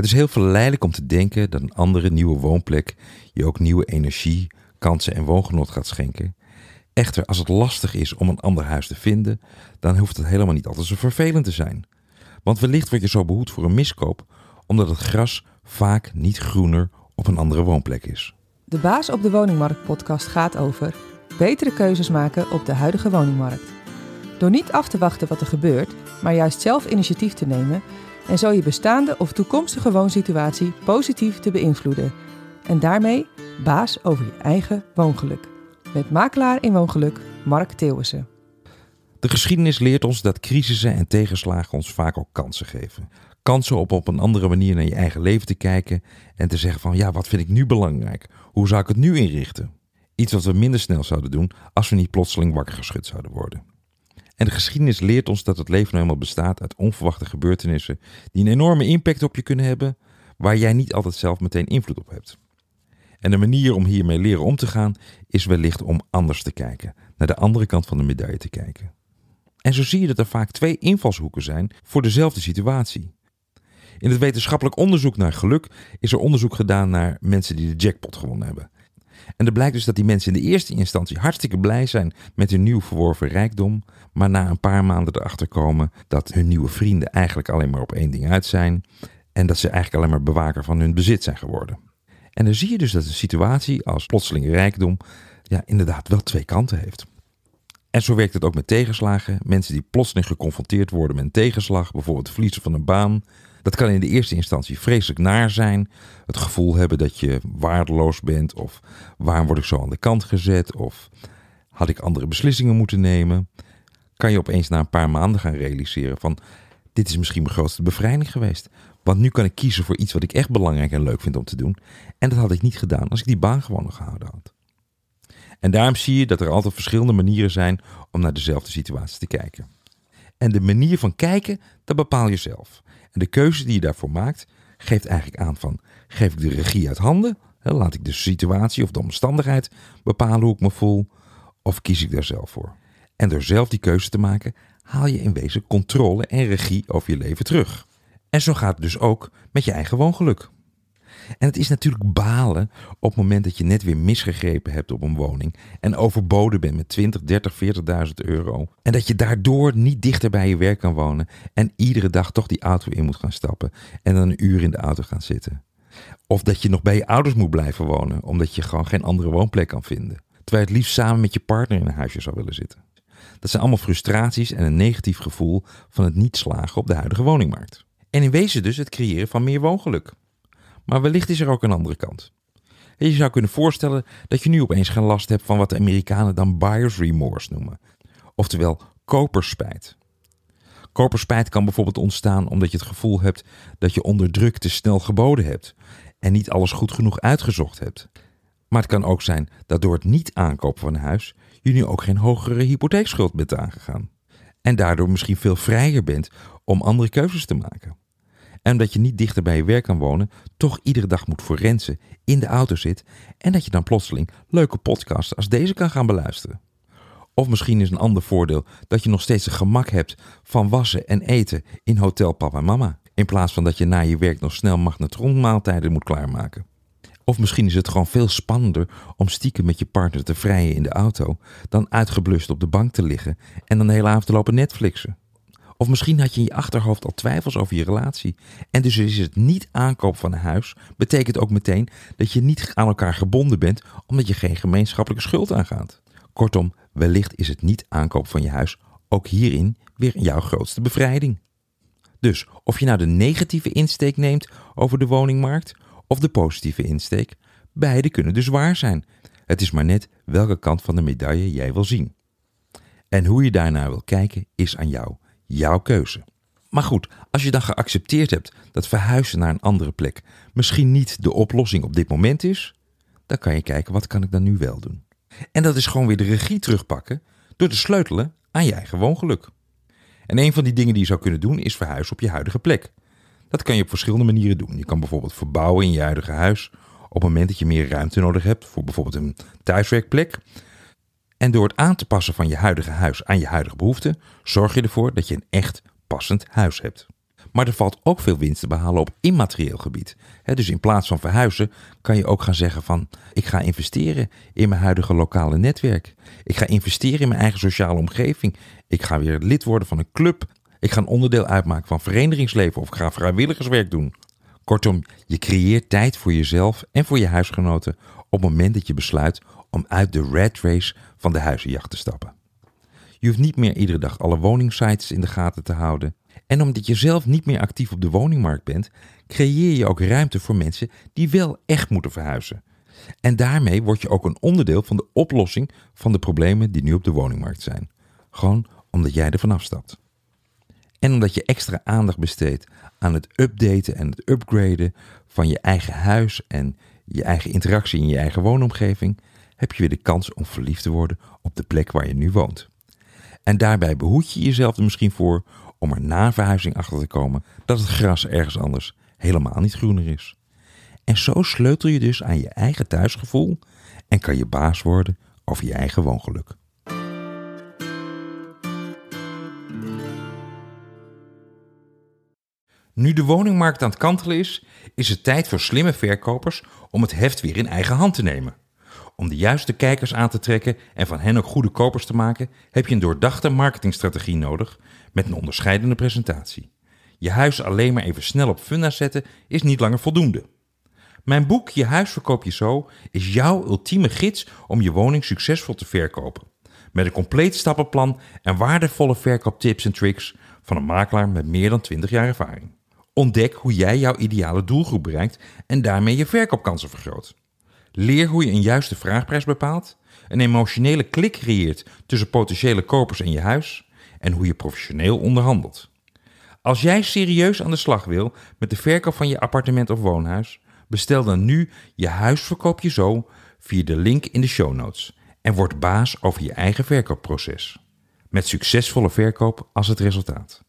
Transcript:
Het is heel verleidelijk om te denken dat een andere nieuwe woonplek je ook nieuwe energie, kansen en woongenot gaat schenken. Echter, als het lastig is om een ander huis te vinden, dan hoeft het helemaal niet altijd zo vervelend te zijn. Want wellicht word je zo behoed voor een miskoop, omdat het gras vaak niet groener op een andere woonplek is. De Baas op de Woningmarkt podcast gaat over betere keuzes maken op de huidige woningmarkt. Door niet af te wachten wat er gebeurt, maar juist zelf initiatief te nemen en zo je bestaande of toekomstige woonsituatie positief te beïnvloeden. En daarmee baas over je eigen woongeluk. Met makelaar in woongeluk Mark Theeuwissen. De geschiedenis leert ons dat crisissen en tegenslagen ons vaak ook kansen geven. Kansen om op een andere manier naar je eigen leven te kijken en te zeggen van ja, wat vind ik nu belangrijk? Hoe zou ik het nu inrichten? Iets wat we minder snel zouden doen als we niet plotseling wakker geschud zouden worden. En de geschiedenis leert ons dat het leven nou eenmaal bestaat uit onverwachte gebeurtenissen die een enorme impact op je kunnen hebben, waar jij niet altijd zelf meteen invloed op hebt. En de manier om hiermee leren om te gaan is wellicht om anders te kijken, naar de andere kant van de medaille te kijken. En zo zie je dat er vaak twee invalshoeken zijn voor dezelfde situatie. In het wetenschappelijk onderzoek naar geluk is er onderzoek gedaan naar mensen die de jackpot gewonnen hebben. En er blijkt dus dat die mensen in de eerste instantie hartstikke blij zijn met hun nieuw verworven rijkdom, maar na een paar maanden erachter komen dat hun nieuwe vrienden eigenlijk alleen maar op één ding uit zijn en dat ze eigenlijk alleen maar bewaker van hun bezit zijn geworden. En dan zie je dus dat een situatie als plotseling rijkdom ja, inderdaad wel twee kanten heeft. En zo werkt het ook met tegenslagen. Mensen die plotseling geconfronteerd worden met een tegenslag, bijvoorbeeld het verliezen van een baan. Dat kan in de eerste instantie vreselijk naar zijn. Het gevoel hebben dat je waardeloos bent of waarom word ik zo aan de kant gezet of had ik andere beslissingen moeten nemen. Kan je opeens na een paar maanden gaan realiseren van dit is misschien mijn grootste bevrijding geweest. Want nu kan ik kiezen voor iets wat ik echt belangrijk en leuk vind om te doen. En dat had ik niet gedaan als ik die baan gewoon nog gehouden had. En daarom zie je dat er altijd verschillende manieren zijn om naar dezelfde situatie te kijken. En de manier van kijken, dat bepaal je zelf. En de keuze die je daarvoor maakt, geeft eigenlijk aan van, geef ik de regie uit handen? Laat ik de situatie of de omstandigheid bepalen hoe ik me voel? Of kies ik daar zelf voor? En door zelf die keuze te maken, haal je in wezen controle en regie over je leven terug. En zo gaat het dus ook met je eigen woongeluk. En het is natuurlijk balen op het moment dat je net weer misgegrepen hebt op een woning en overboden bent met 20, 30, 40.000 euro. En dat je daardoor niet dichter bij je werk kan wonen en iedere dag toch die auto in moet gaan stappen en dan een uur in de auto gaan zitten. Of dat je nog bij je ouders moet blijven wonen omdat je gewoon geen andere woonplek kan vinden. Terwijl je het liefst samen met je partner in een huisje zou willen zitten. Dat zijn allemaal frustraties en een negatief gevoel van het niet slagen op de huidige woningmarkt. En in wezen dus het creëren van meer woongeluk. Maar wellicht is er ook een andere kant. je zou kunnen voorstellen dat je nu opeens geen last hebt van wat de Amerikanen dan buyer's remorse noemen. Oftewel koperspijt. Koperspijt kan bijvoorbeeld ontstaan omdat je het gevoel hebt dat je onder druk te snel geboden hebt en niet alles goed genoeg uitgezocht hebt. Maar het kan ook zijn dat door het niet aankopen van een huis je nu ook geen hogere hypotheekschuld bent aangegaan. En daardoor misschien veel vrijer bent om andere keuzes te maken. En omdat je niet dichter bij je werk kan wonen, toch iedere dag moet forensen, in de auto zit en dat je dan plotseling leuke podcasts als deze kan gaan beluisteren. Of misschien is een ander voordeel dat je nog steeds het gemak hebt van wassen en eten in hotel papa en mama. In plaats van dat je na je werk nog snel magnetronmaaltijden moet klaarmaken. Of misschien is het gewoon veel spannender om stiekem met je partner te vrijen in de auto dan uitgeblust op de bank te liggen en dan de hele avond te lopen Netflixen. Of misschien had je in je achterhoofd al twijfels over je relatie. En dus is het niet aankoop van een huis, betekent ook meteen dat je niet aan elkaar gebonden bent, omdat je geen gemeenschappelijke schuld aangaat. Kortom, wellicht is het niet aankoop van je huis ook hierin weer jouw grootste bevrijding. Dus of je nou de negatieve insteek neemt over de woningmarkt of de positieve insteek, beide kunnen dus waar zijn. Het is maar net welke kant van de medaille jij wil zien. En hoe je daarnaar wil kijken is aan jou jouw keuze. Maar goed, als je dan geaccepteerd hebt dat verhuizen naar een andere plek misschien niet de oplossing op dit moment is, dan kan je kijken wat kan ik dan nu wel doen. En dat is gewoon weer de regie terugpakken door te sleutelen aan je eigen woongeluk. En een van die dingen die je zou kunnen doen is verhuizen op je huidige plek. Dat kan je op verschillende manieren doen. Je kan bijvoorbeeld verbouwen in je huidige huis op het moment dat je meer ruimte nodig hebt voor bijvoorbeeld een thuiswerkplek. En door het aan te passen van je huidige huis aan je huidige behoeften, zorg je ervoor dat je een echt passend huis hebt. Maar er valt ook veel winst te behalen op immaterieel gebied. dus in plaats van verhuizen kan je ook gaan zeggen van ik ga investeren in mijn huidige lokale netwerk. Ik ga investeren in mijn eigen sociale omgeving. Ik ga weer lid worden van een club. Ik ga een onderdeel uitmaken van verenigingsleven of ik ga vrijwilligerswerk doen. Kortom, je creëert tijd voor jezelf en voor je huisgenoten op het moment dat je besluit om uit de rat race van de huizenjacht te stappen. Je hoeft niet meer iedere dag alle woningsites in de gaten te houden. En omdat je zelf niet meer actief op de woningmarkt bent, creëer je ook ruimte voor mensen die wel echt moeten verhuizen. En daarmee word je ook een onderdeel van de oplossing van de problemen die nu op de woningmarkt zijn. Gewoon omdat jij er vanaf stapt. En omdat je extra aandacht besteedt aan het updaten en het upgraden van je eigen huis en je eigen interactie in je eigen woonomgeving, heb je weer de kans om verliefd te worden op de plek waar je nu woont. En daarbij behoed je jezelf er misschien voor om er na verhuizing achter te komen dat het gras ergens anders helemaal niet groener is. En zo sleutel je dus aan je eigen thuisgevoel en kan je baas worden over je eigen woongeluk. Nu de woningmarkt aan het kantelen is, is het tijd voor slimme verkopers om het heft weer in eigen hand te nemen. Om de juiste kijkers aan te trekken en van hen ook goede kopers te maken, heb je een doordachte marketingstrategie nodig met een onderscheidende presentatie. Je huis alleen maar even snel op funda zetten is niet langer voldoende. Mijn boek Je huis verkoop je zo is jouw ultieme gids om je woning succesvol te verkopen. Met een compleet stappenplan en waardevolle verkooptips en tricks van een makelaar met meer dan 20 jaar ervaring. Ontdek hoe jij jouw ideale doelgroep bereikt en daarmee je verkoopkansen vergroot. Leer hoe je een juiste vraagprijs bepaalt, een emotionele klik creëert tussen potentiële kopers en je huis en hoe je professioneel onderhandelt. Als jij serieus aan de slag wil met de verkoop van je appartement of woonhuis, bestel dan nu je huisverkoop je zo via de link in de show notes en word baas over je eigen verkoopproces. Met succesvolle verkoop als het resultaat.